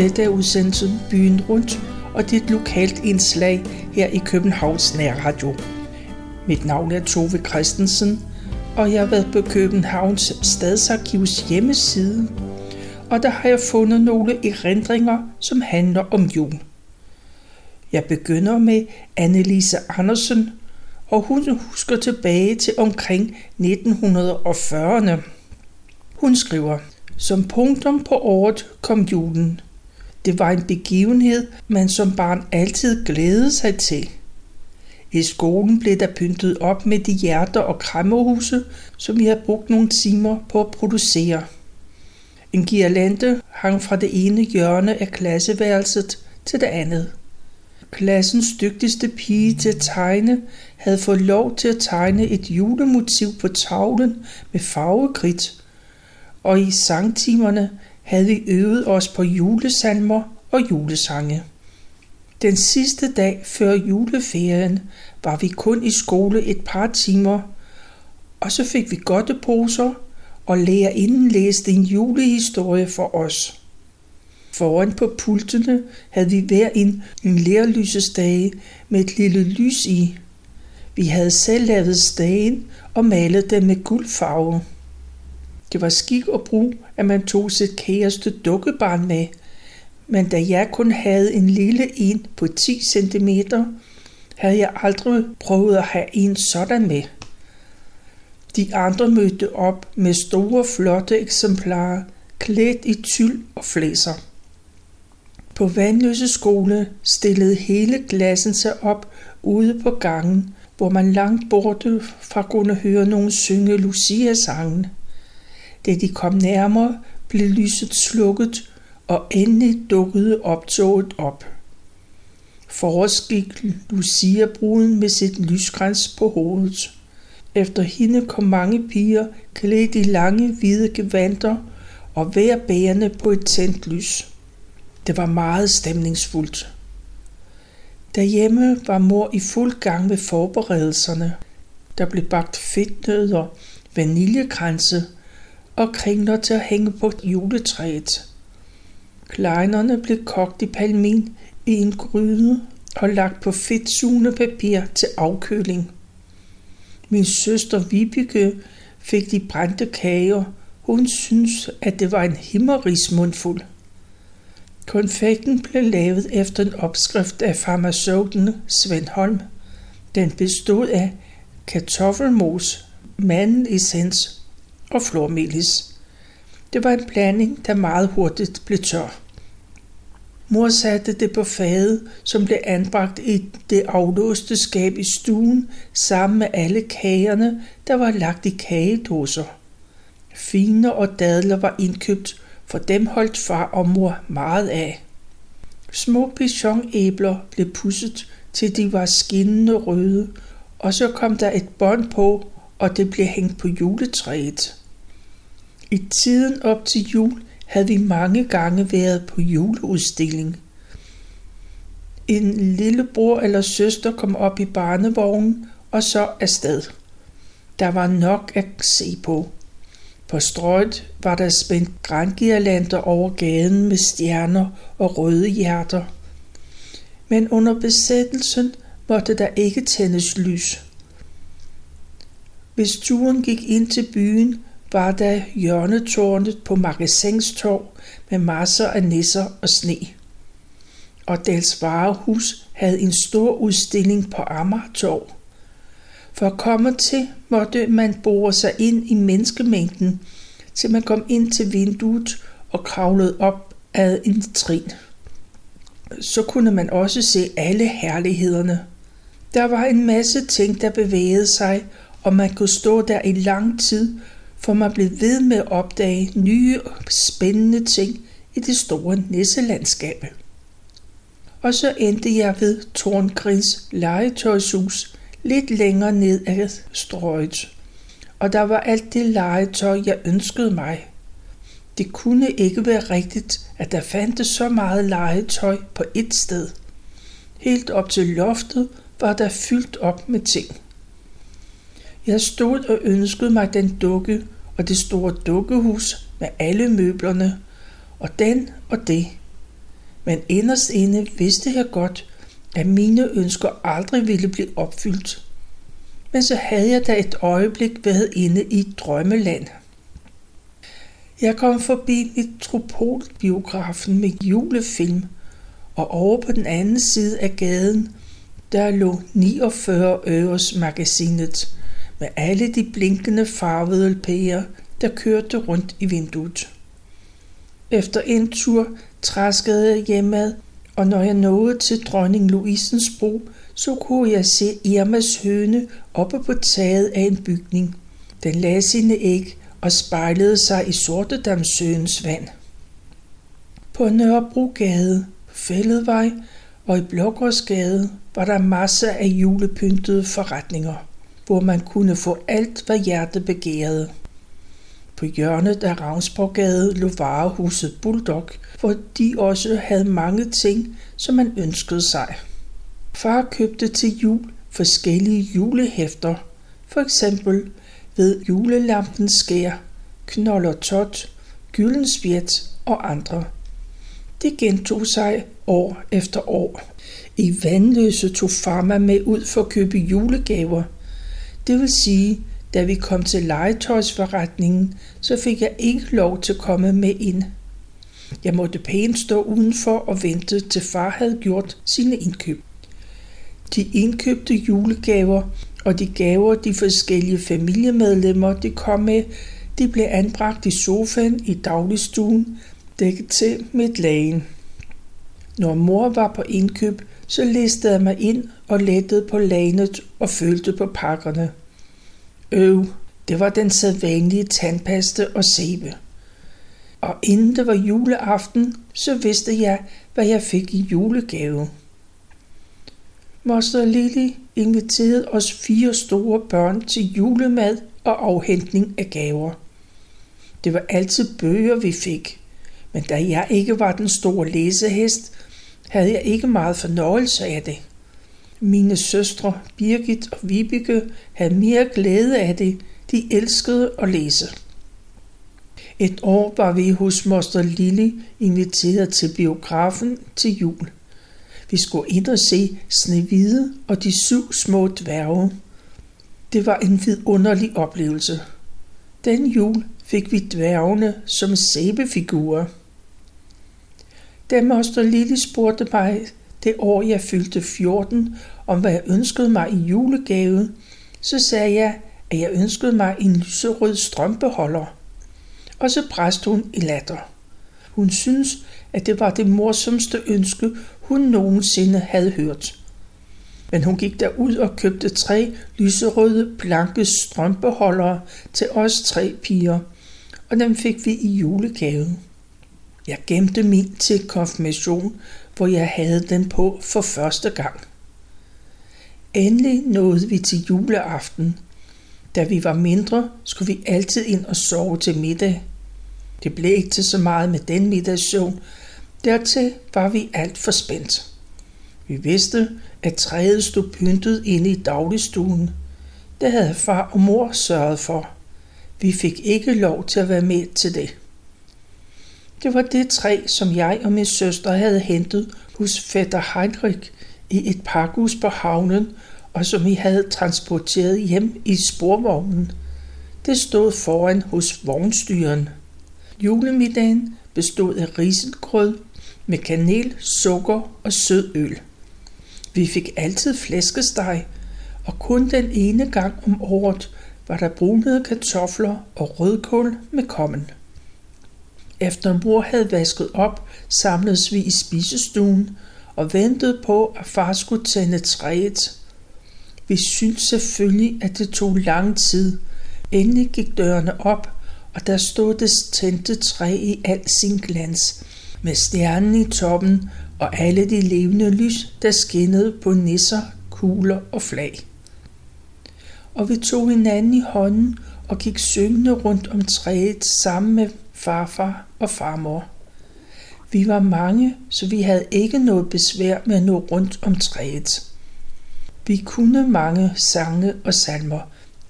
Dette er udsendelsen Byen Rundt, og det er et lokalt indslag her i Københavns Nærradio. Mit navn er Tove Christensen, og jeg har været på Københavns Stadsarkivs hjemmeside, og der har jeg fundet nogle erindringer, som handler om jul. Jeg begynder med Annelise Andersen, og hun husker tilbage til omkring 1940'erne. Hun skriver, som punktum på året kom julen. Det var en begivenhed, man som barn altid glædede sig til. I skolen blev der pyntet op med de hjerter og krammerhuse, som vi havde brugt nogle timer på at producere. En girlande hang fra det ene hjørne af klasseværelset til det andet. Klassens dygtigste pige til at tegne havde fået lov til at tegne et julemotiv på tavlen med farvekridt, og i sangtimerne havde vi øvet os på julesalmer og julesange. Den sidste dag før juleferien var vi kun i skole et par timer, og så fik vi godteposer, og lærerinden læste en julehistorie for os. Foran på pultene havde vi hver en, en lærlysestage med et lille lys i. Vi havde selv lavet stagen og malet den med guldfarve. Det var skik og brug, at man tog sit kæreste dukkebarn med, men da jeg kun havde en lille en på 10 cm, havde jeg aldrig prøvet at have en sådan med. De andre mødte op med store, flotte eksemplarer, klædt i tyld og flæser. På Vandløse skole stillede hele klassen sig op ude på gangen, hvor man langt borte fra kunne høre nogen synge Lucia-sangen. Da de kom nærmere, blev lyset slukket, og endelig dukkede optoget op. Forrest gik Lucia-bruden med sit lyskrans på hovedet. Efter hende kom mange piger klædt i lange hvide gevanter og hver bærende på et tændt lys. Det var meget stemningsfuldt. Derhjemme var mor i fuld gang med forberedelserne. Der blev bagt fedtnødder, vaniljekranse og kringler til at hænge på juletræet. Kleinerne blev kogt i palmin i en gryde og lagt på fedtsugende papir til afkøling. Min søster Vibeke fik de brændte kager. Hun synes, at det var en himmerismundfuld. Konfekten blev lavet efter en opskrift af farmaceuten Svend Holm. Den bestod af kartoffelmos, mandelessens og flormelis. Det var en blanding, der meget hurtigt blev tør. Mor satte det på fadet, som blev anbragt i det aflåste skab i stuen, sammen med alle kagerne, der var lagt i kagedåser. Fine og dadler var indkøbt, for dem holdt far og mor meget af. Små pichonæbler blev pusset, til de var skinnende røde, og så kom der et bånd på, og det blev hængt på juletræet. I tiden op til jul havde vi mange gange været på juleudstilling. En lillebror eller søster kom op i barnevognen og så afsted. Der var nok at se på. På strøget var der spændt grængirlander over gaden med stjerner og røde hjerter. Men under besættelsen måtte der ikke tændes lys. Hvis turen gik ind til byen, var der hjørnetårnet på Magasinstorv med masser af nisser og sne. Og Dels Varehus havde en stor udstilling på Amagertorv. For at komme til, måtte man bore sig ind i menneskemængden, til man kom ind til vinduet og kravlede op ad en trin. Så kunne man også se alle herlighederne. Der var en masse ting, der bevægede sig, og man kunne stå der i lang tid for man blev ved med at opdage nye og spændende ting i det store nisselandskab. Og så endte jeg ved Torngrins legetøjshus lidt længere ned ad strøget. Og der var alt det legetøj, jeg ønskede mig. Det kunne ikke være rigtigt, at der fandtes så meget legetøj på ét sted. Helt op til loftet var der fyldt op med ting. Jeg stod og ønskede mig den dukke og det store dukkehus med alle møblerne, og den og det. Men inderst inde vidste jeg godt, at mine ønsker aldrig ville blive opfyldt. Men så havde jeg da et øjeblik været inde i drømmeland. Jeg kom forbi Metropolbiografen med julefilm, og over på den anden side af gaden, der lå 49 øres magasinet med alle de blinkende farvede pærer, der kørte rundt i vinduet. Efter en tur traskede jeg hjemad, og når jeg nåede til dronning Louisens bro, så kunne jeg se Irmas høne oppe på taget af en bygning. Den lagde sine æg og spejlede sig i Sortedamsøens vand. På Nørrebrogade, Fælledvej og i Blågårdsgade var der masser af julepyntede forretninger, hvor man kunne få alt, hvad hjertet begærede. På hjørnet af Ravnsborggade lå varehuset Bulldog, hvor de også havde mange ting, som man ønskede sig. Far købte til jul forskellige julehæfter, for eksempel ved julelampens skær, knold og tot, gyldenspjæt og andre. Det gentog sig år efter år. I Vandløse tog farma med ud for at købe julegaver. Det vil sige, da vi kom til legetøjsforretningen, så fik jeg ikke lov til at komme med ind. Jeg måtte pænt stå udenfor og vente til far havde gjort sine indkøb. De indkøbte julegaver og de gaver, de forskellige familiemedlemmer de kom med, de blev anbragt i sofaen i dagligstuen, dækket til med et lagen. Når mor var på indkøb, så listede jeg mig ind og lettede på lagenet og følte på pakkerne. Øv, det var den sædvanlige tandpaste og sæbe. Og inden det var juleaften, så vidste jeg, hvad jeg fik i julegave. Moster Lili inviterede os fire store børn til julemad og afhentning af gaver. Det var altid bøger, vi fik, men da jeg ikke var den store læsehest, havde jeg ikke meget fornøjelse af det. Mine søstre Birgit og Vibeke havde mere glæde af det. De elskede at læse. Et år var vi hos moster Lille inviteret til biografen til jul. Vi skulle ind og se Snevide og de syv små dværge. Det var en vidunderlig oplevelse. Den jul fik vi dværgene som sæbefigurer. Da moster Lille spurgte mig det år jeg fyldte 14, om hvad jeg ønskede mig i julegave, så sagde jeg, at jeg ønskede mig en lyserød strømpeholder. Og så bræste hun i latter. Hun synes, at det var det morsomste ønske, hun nogensinde havde hørt. Men hun gik derud og købte tre lyserøde, blanke strømpeholdere til os tre piger, og dem fik vi i julegave. Jeg gemte min til konfirmation, hvor jeg havde den på for første gang. Endelig nåede vi til juleaften. Da vi var mindre, skulle vi altid ind og sove til middag. Det blev ikke til så meget med den middagssøvn. Dertil var vi alt for spændt. Vi vidste, at træet stod pyntet inde i dagligstuen. Det havde far og mor sørget for. Vi fik ikke lov til at være med til det. Det var det træ, som jeg og min søster havde hentet hos fætter Heinrich i et pakhus på havnen, og som vi havde transporteret hjem i sporvognen. Det stod foran hos vognstyren. Julemiddagen bestod af risengrød med kanel, sukker og sød øl. Vi fik altid flæskesteg, og kun den ene gang om året var der brunede kartofler og rødkål med kommen. Efter mor havde vasket op, samledes vi i spisestuen og ventede på, at far skulle tænde træet. Vi syntes selvfølgelig, at det tog lang tid. Endelig gik dørene op, og der stod det tændte træ i al sin glans, med stjernen i toppen og alle de levende lys, der skinnede på nisser, kugler og flag. Og vi tog hinanden i hånden og gik syngende rundt om træet sammen med farfar og farmor. Vi var mange, så vi havde ikke noget besvær med at nå rundt om træet. Vi kunne mange sange og salmer,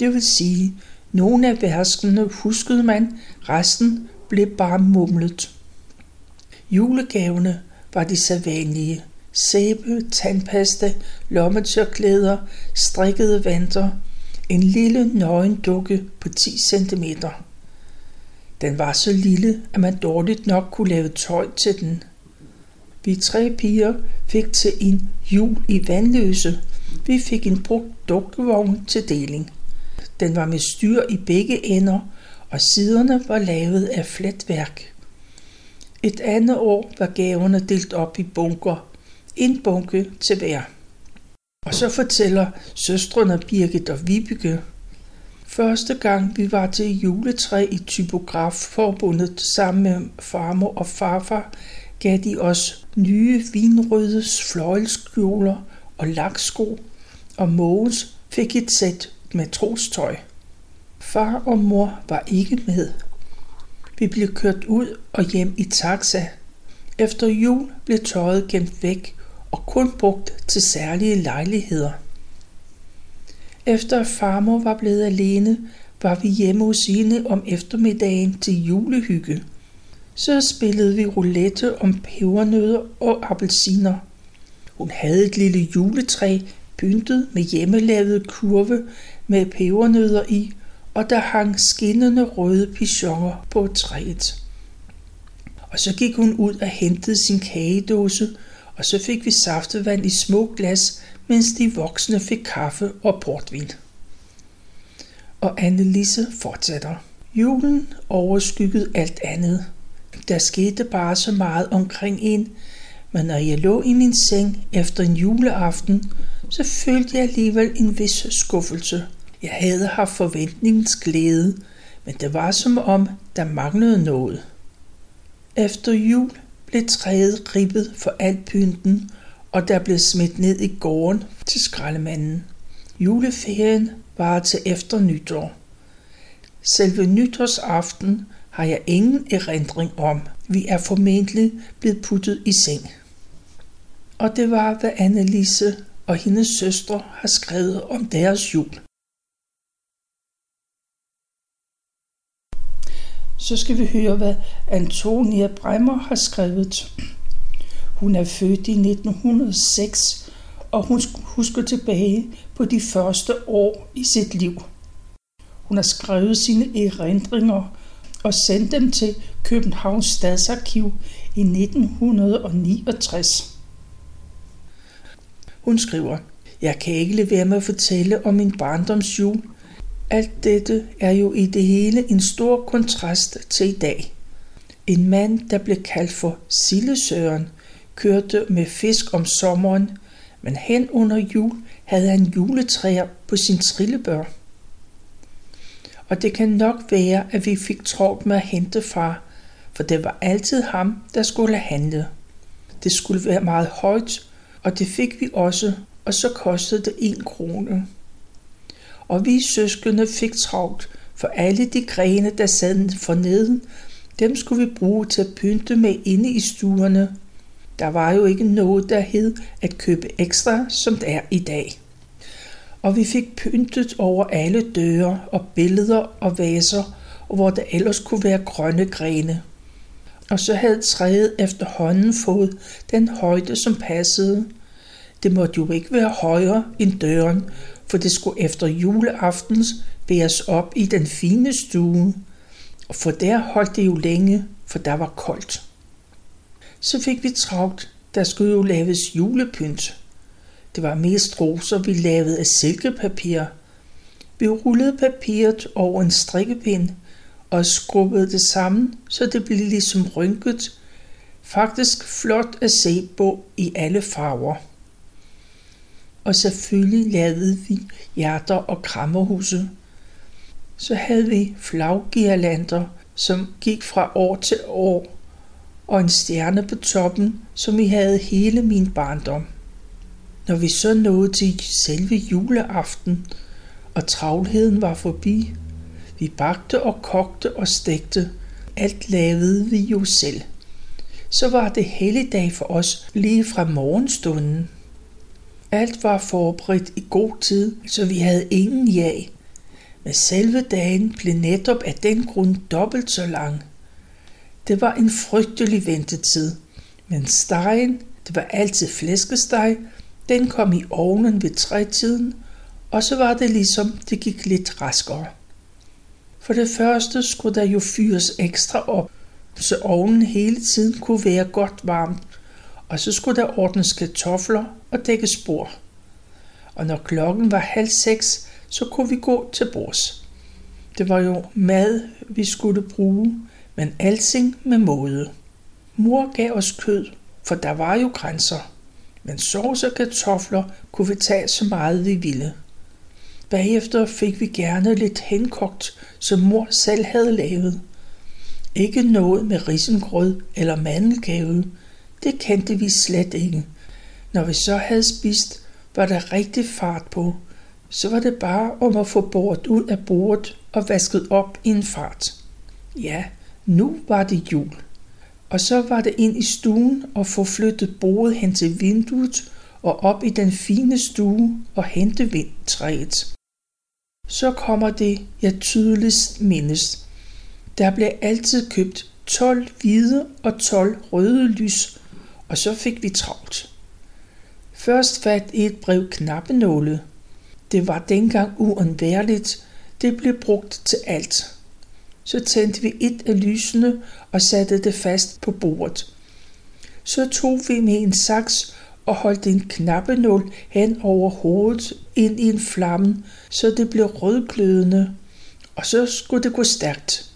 det vil sige, nogle af verskene huskede man, resten blev bare mumlet. Julegaverne var de sædvanlige. Sæbe, tandpasta, lommetørklæder, strikkede vanter, en lille nøgen dukke på 10 cm. Den var så lille, at man dårligt nok kunne lave tøj til den. Vi tre piger fik til en jul i vandløse. Vi fik en brugt dukkevogn til deling. Den var med styr i begge ender, og siderne var lavet af fletværk. Et andet år var gaverne delt op i bunker. En bunke til hver. Og så fortæller søstrene Birgit og Vibeke. Første gang vi var til juletræ i Typografforbundet sammen med farmor og farfar, gav de os nye vinrøde fløjelskjoler og laksko, og Mogens fik et sæt matrostøj. Far og mor var ikke med. Vi blev kørt ud og hjem i taxa. Efter jul blev tøjet gemt væk og kun brugt til særlige lejligheder. Efter farmor var blevet alene, var vi hjemme hos hende om eftermiddagen til julehygge. Så spillede vi roulette om pebernødder og appelsiner. Hun havde et lille juletræ pyntet med hjemmelavede kurve med pebernødder i, og der hang skinnende røde pigeoner på træet. Og så gik hun ud og hentede sin kagedåse, og så fik vi saftevand i små glas, mens de voksne fik kaffe og portvin. Og Annelise fortsætter. Julen overskyggede alt andet. Der skete bare så meget omkring en, men når jeg lå i min seng efter en juleaften, så følte jeg alligevel en vis skuffelse. Jeg havde haft forventningens glæde, men det var som om, der manglede noget. Efter jul blev træet ribbet for alt pynten, og der blev smidt ned i gården til skraldemanden. Juleferien var til efter nytår. Selve nytårsaften har jeg ingen erindring om. Vi er formentlig blevet puttet i seng. Og det var, hvad Annelise og hendes søstre har skrevet om deres jul. Så skal vi høre, hvad Antonia Bremmer har skrevet. Hun er født i 1906, og hun husker tilbage på de første år i sit liv. Hun har skrevet sine erindringer og sendt dem til Københavns Stadsarkiv i 1969. Hun skriver, Jeg kan ikke lade være med at fortælle om min barndomsjul. Alt dette er jo i det hele en stor kontrast til i dag. En mand, der blev kaldt for Sillesøren, kørte med fisk om sommeren, men hen under jul havde han juletræer på sin trillebør. Og det kan nok være, at vi fik travlt med at hente far, for det var altid ham, der skulle handle. Det skulle være meget højt, og det fik vi også, og så kostede det en krone. Og vi søskende fik travlt, for alle de grene, der sad for neden, dem skulle vi bruge til at pynte med inde i stuerne. Der var jo ikke noget, der hed at købe ekstra, som det er i dag. Og vi fik pyntet over alle døre og billeder og vaser, og hvor der ellers kunne være grønne grene. Og så havde træet efterhånden fået den højde, som passede. Det måtte jo ikke være højere end døren, for det skulle efter juleaftens bæres op i den fine stue. Og for der holdt det jo længe, for der var koldt. Så fik vi travlt, der skulle jo laves julepynt. Det var mest roser, vi lavede af silkepapir. Vi rullede papiret over en strikkepind og skrubbede det sammen, så det blev ligesom rynket. Faktisk flot at se på i alle farver. Og selvfølgelig lavede vi hjerter og krammerhuse. Så havde vi flaggirlander, som gik fra år til år, og en stjerne på toppen, som vi havde hele min barndom. Når vi så nåede til selve juleaften, og travlheden var forbi, vi bagte og kogte og stegte, alt lavede vi jo selv. Så var det helligdag for os lige fra morgenstunden. Alt var forberedt i god tid, så vi havde ingen jag. Men selve dagen blev netop af den grund dobbelt så lang. Det var en frygtelig ventetid. Men stegen, det var altid flæskesteg, den kom i ovnen ved trætiden, og så var det ligesom, det gik lidt raskere. For det første skulle der jo fyres ekstra op, så ovnen hele tiden kunne være godt varmt, og så skulle der ordnes kartofler og dække bord. Og når klokken var halv seks, så kunne vi gå til bords. Det var jo mad, vi skulle bruge, men alting med måde. Mor gav os kød, for der var jo grænser. Men sovs og kartofler kunne vi tage så meget vi ville. Bagefter fik vi gerne lidt henkogt, som mor selv havde lavet. Ikke noget med risengrød eller mandelgave. Det kendte vi slet ikke. Når vi så havde spist, var der rigtig fart på. Så var det bare om at få bordet ud af bordet og vasket op i en fart. Ja, nu var det jul. Og så var det ind i stuen og få flyttet bordet hen til vinduet og op i den fine stue og hente vindtræet. Så kommer det, jeg tydeligst mindes. Der blev altid købt 12 hvide og 12 røde lys, og så fik vi travlt. Først fat i et brev knappenåle. Det var dengang uundværligt. Det blev brugt til alt. Så tændte vi et af lysene og satte det fast på bordet. Så tog vi med en saks og holdt en knappenål hen over hovedet ind i en flamme, så det blev rødglødende, og så skulle det gå stærkt.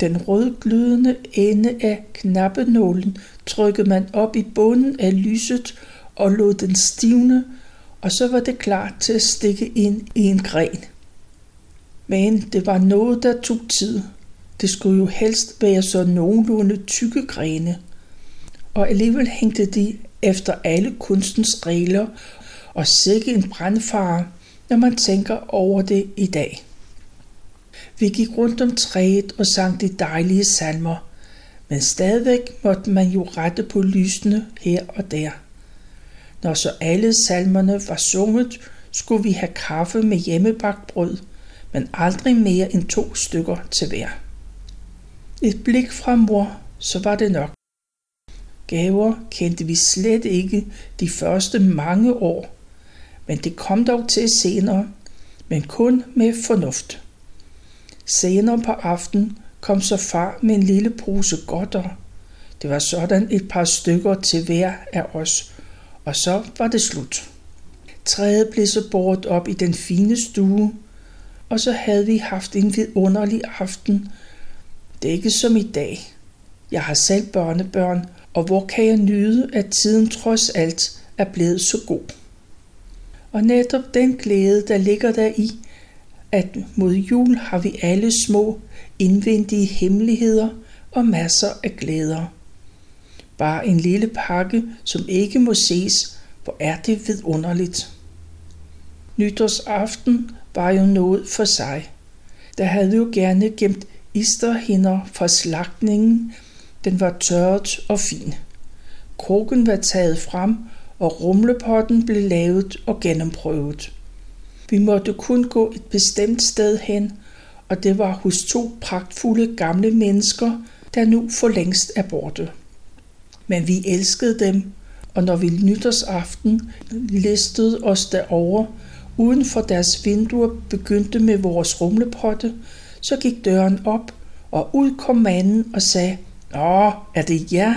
Den rødglødende ende af knappenålen trykkede man op i bunden af lyset og lod den stivne, og så var det klar til at stikke ind i en gren. Men det var noget, der tog tid. Det skulle jo helst være så nogenlunde tykke grene. Og alligevel hængte de efter alle kunstens regler og sikke en brandfare, når man tænker over det i dag. Vi gik rundt om træet og sang de dejlige salmer, men stadigvæk måtte man jo rette på lysene her og der. Når så alle salmerne var sunget, skulle vi have kaffe med hjemmebagt brød, men aldrig mere end to stykker til hver. Et blik fra mor, så var det nok. Gaver kendte vi slet ikke de første mange år, men det kom dog til senere, men kun med fornuft. Senere på aften kom så far med en lille pose godter. Det var sådan et par stykker til hver af os, og så var det slut. Træet blev så båret op i den fine stue, og så havde vi haft en vidunderlig aften. Det er ikke som i dag. Jeg har selv børnebørn, og hvor kan jeg nyde, at tiden trods alt er blevet så god. Og netop den glæde, der ligger der i, at mod jul har vi alle små indvendige hemmeligheder og masser af glæder. Bare en lille pakke, som ikke må ses, hvor er det vidunderligt. Nytårsaften var jo noget for sig. Der havde jo gerne gemt isterhinder fra slagtningen. Den var tørret og fin. Krogen var taget frem, og rumlepotten blev lavet og gennemprøvet. Vi måtte kun gå et bestemt sted hen, og det var hos to pragtfulde gamle mennesker, der nu for længst er borte. Men vi elskede dem, og når vi nytårsaften listede os derover, uden for deres vinduer begyndte med vores rumlepotte, så gik døren op, og ud kom manden og sagde, Åh, er det jer?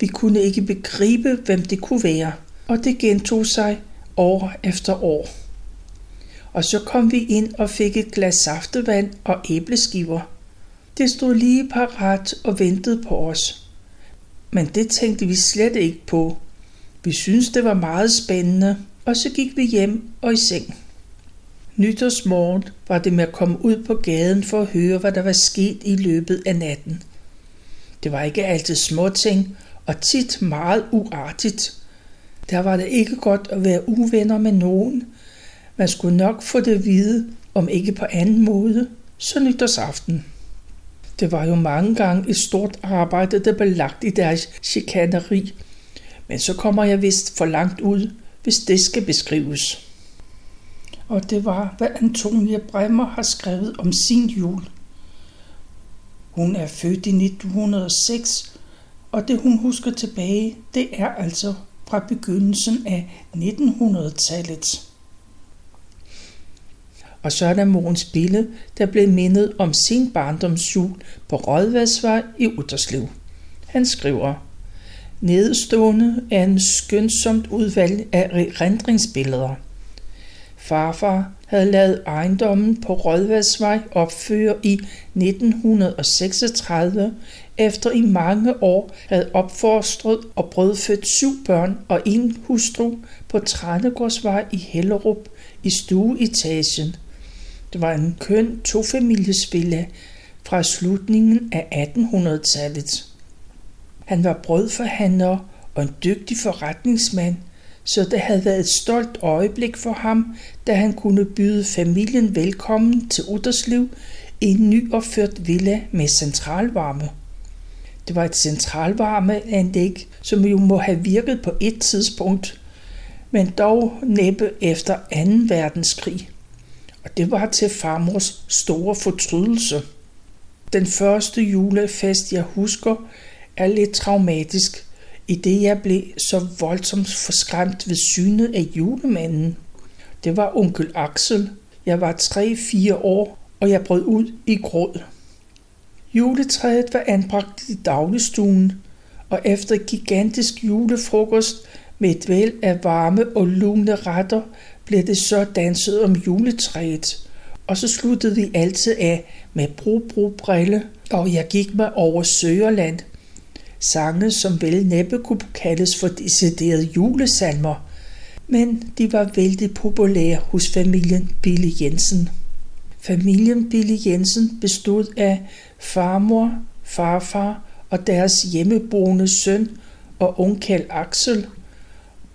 Vi kunne ikke begribe, hvem det kunne være. Og det gentog sig år efter år. Og så kom vi ind og fik et glas saftevand og æbleskiver. Det stod lige parat og ventede på os. Men det tænkte vi slet ikke på. Vi syntes, det var meget spændende, og så gik vi hjem og i seng. Nytårsmorgen var det med at komme ud på gaden for at høre, hvad der var sket i løbet af natten. Det var ikke altid småting, og tit meget uartigt. Der var det ikke godt at være uvenner med nogen. Man skulle nok få det at vide, om ikke på anden måde, så nytårsaften. Det var jo mange gange et stort arbejde, der blev lagt i deres chikaneri. Men så kommer jeg vist for langt ud, hvis det skal beskrives. Og det var, hvad Antonia Bremmer har skrevet om sin jul. Hun er født i 1906 Og det hun husker tilbage, det er altså fra begyndelsen af 1900-tallet. Og så er der Mogens Bille, der blev mindet om sin barndomsjul på Rådvadsvej i Utterslev. Han skriver, Nedstående er en skønsomt udvalg af erindringsbilleder. Farfar havde lavet ejendommen på Rådvadsvej opføre i 1936, efter i mange år havde opfostret og brødfødt syv børn og en hustru på Trænegårdsvej i Hellerup i stueetagen. Det var en køn tofamiliesvilla fra slutningen af 1800-tallet. Han var brødforhandler og en dygtig forretningsmand, så det havde været et stolt øjeblik for ham, da han kunne byde familien velkommen til Utterslev i en nyopført villa med centralvarme. Det var et centralvarmeanlæg, som jo må have virket på et tidspunkt, men dog næppe efter 2. verdenskrig. Og det var til farmors store fortrydelse. Den første julefest, jeg husker, er lidt traumatisk, i det jeg blev så voldsomt forskræmt ved synet af julemanden. Det var onkel Axel. Jeg var 3-4 år, og jeg brød ud i gråd. Juletræet var anbragt i dagligstuen, og efter gigantisk julefrokost med et væld af varme og lune retter, blev det så danset om juletræet. Og så sluttede vi altid af med brug, brug, brille, og jeg gik mig over Søgerland – sange, som vel næppe kunne kaldes for deciderede julesalmer, men de var vældig populære hos familien Billy Jensen. Familien Billy Jensen bestod af farmor, farfar og deres hjemmeboende søn og onkel Axel,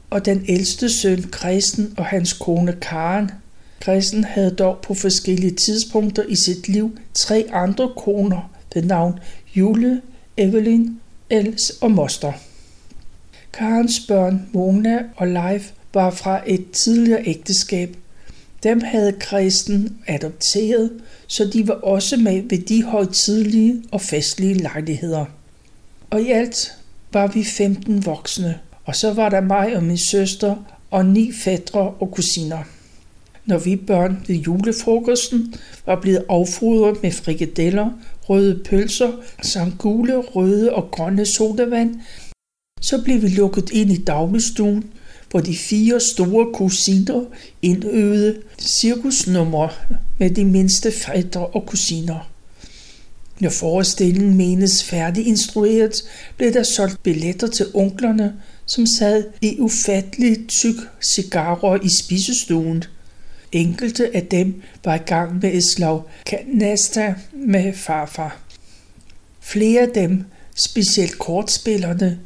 og den ældste søn Kristen og hans kone Karen. Kristen havde dog på forskellige tidspunkter i sit liv tre andre koner ved navn Jule, Evelyn Els og Moster. Karens børn, Mona og Leif, var fra et tidligere ægteskab. Dem havde kristen adopteret, så de var også med ved de højtidlige og festlige lejligheder. Og i alt var vi 15 voksne, og så var der mig og min søster og ni fædre og kusiner. Når vi børn ved julefrokosten var blevet affodret med frikadeller røde pølser samt gule, røde og grønne sodavand. Så blev vi lukket ind i dagligstuen, hvor de fire store kusiner indøvede cirkusnummer med de mindste fædre og kusiner. Når forestillingen menes færdig instrueret, blev der solgt billetter til onklerne, som sad i ufatteligt tyk cigarer i spisestuen – Enkelte af dem var i gang med et slag kanasta med farfar. Flere af dem, specielt kortspillerne,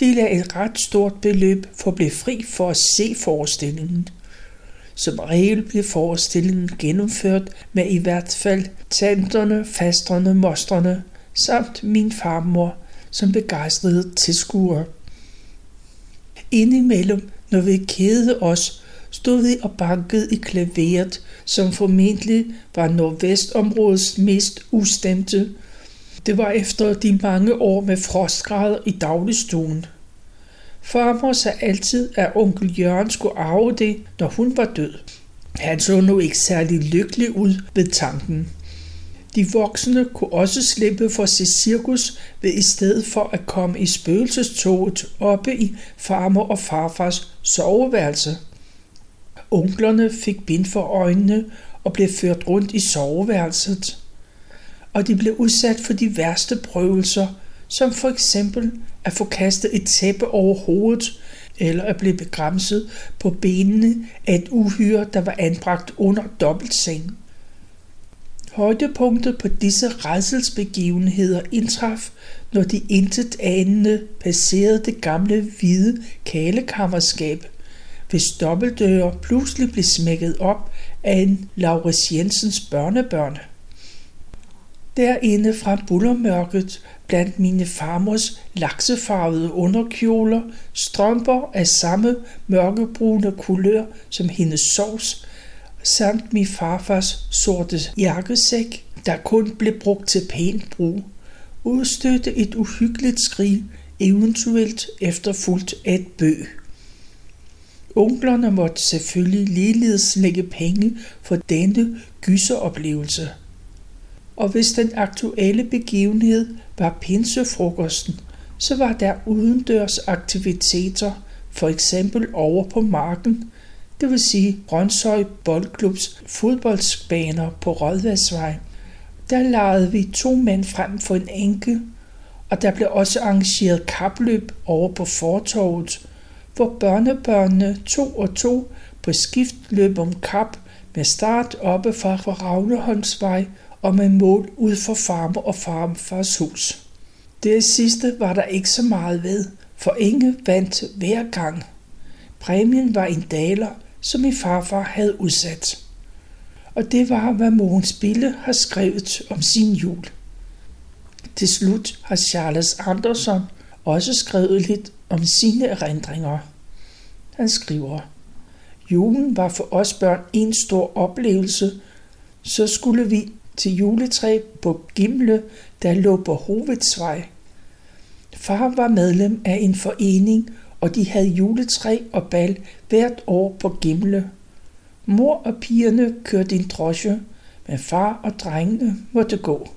de lagde et ret stort beløb for at blive fri for at se forestillingen. Som regel blev forestillingen gennemført med i hvert fald tanterne, fasterne, mosterne samt min farmor som begejstrede tilskuere. Indimellem, når vi kede os, stod vi og bankede i klaveret, som formentlig var nordvestområdets mest ustemte. Det var efter de mange år med frostgrader i dagligstuen. Farmor sagde altid, at onkel Jørgen skulle arve det, når hun var død. Han så nu ikke særlig lykkelig ud ved tanken. De voksne kunne også slippe for se cirkus ved i stedet for at komme i spøgelsestoget oppe i farmor og farfars soveværelse. Onklerne fik bind for øjnene og blev ført rundt i soveværelset. Og de blev udsat for de værste prøvelser, som for eksempel at få kastet et tæppe over hovedet, eller at blive begrænset på benene af et uhyre, der var anbragt under dobbeltseng. Højdepunktet på disse redselsbegivenheder indtraf, når de intet anende passerede det gamle hvide kalekammerskab – hvis dobbeltdøre pludselig blev smækket op af en Laurits Jensens børnebørn. Derinde fra bullermørket blandt mine farmors laksefarvede underkjoler, strømper af samme mørkebrune kulør som hendes sovs, samt min farfars sorte jakkesæk, der kun blev brugt til pænt brug, udstødte et uhyggeligt skrig eventuelt efterfulgt af et bøg. Onklerne måtte selvfølgelig ligeledes lægge penge for denne gyseroplevelse. Og hvis den aktuelle begivenhed var pinsefrokosten, så var der udendørs aktiviteter, for eksempel over på marken, det vil sige Brøndshøj Boldklubs fodboldsbaner på Rådvadsvej. Der legede vi to mænd frem for en enke, og der blev også arrangeret kapløb over på fortorvet, hvor børnebørnene to og to på skift løb om kap med start oppe fra Ravneholmsvej og med mål ud for farmer og farmfars hus. Det sidste var der ikke så meget ved, for Inge vandt hver gang. Præmien var en daler, som min farfar havde udsat. Og det var, hvad Mogens Bille har skrevet om sin jul. Til slut har Charles Andersson også skrevet lidt om sine erindringer. Han skriver, Julen var for os børn en stor oplevelse, så skulle vi til juletræ på Gimle, der lå på Hovedsvej. Far var medlem af en forening, og de havde juletræ og bal hvert år på Gimle. Mor og pigerne kørte en drosje, men far og drengene måtte gå.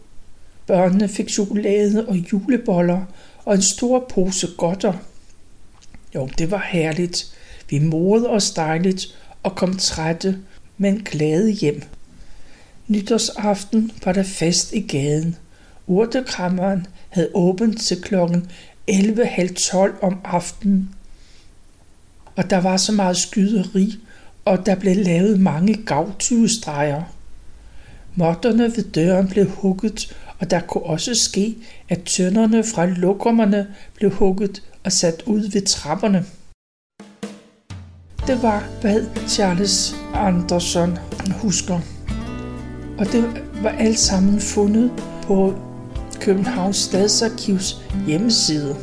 Børnene fik chokolade og juleboller og en stor pose godter. Jo, det var herligt. Vi morede os dejligt og kom trætte, men glade hjem. Nytårsaften var der fest i gaden. Urtekrammeren havde åbent til klokken 11.30 om aftenen. Og der var så meget skyderi, og der blev lavet mange gavtyvestreger. Motterne ved døren blev hugget, og der kunne også ske, at tønderne fra lokummerne blev hugget og sat ud ved trapperne. Det var, hvad Charles Anderson husker. Og det var alt sammen fundet på Københavns Stadsarkivs hjemmeside.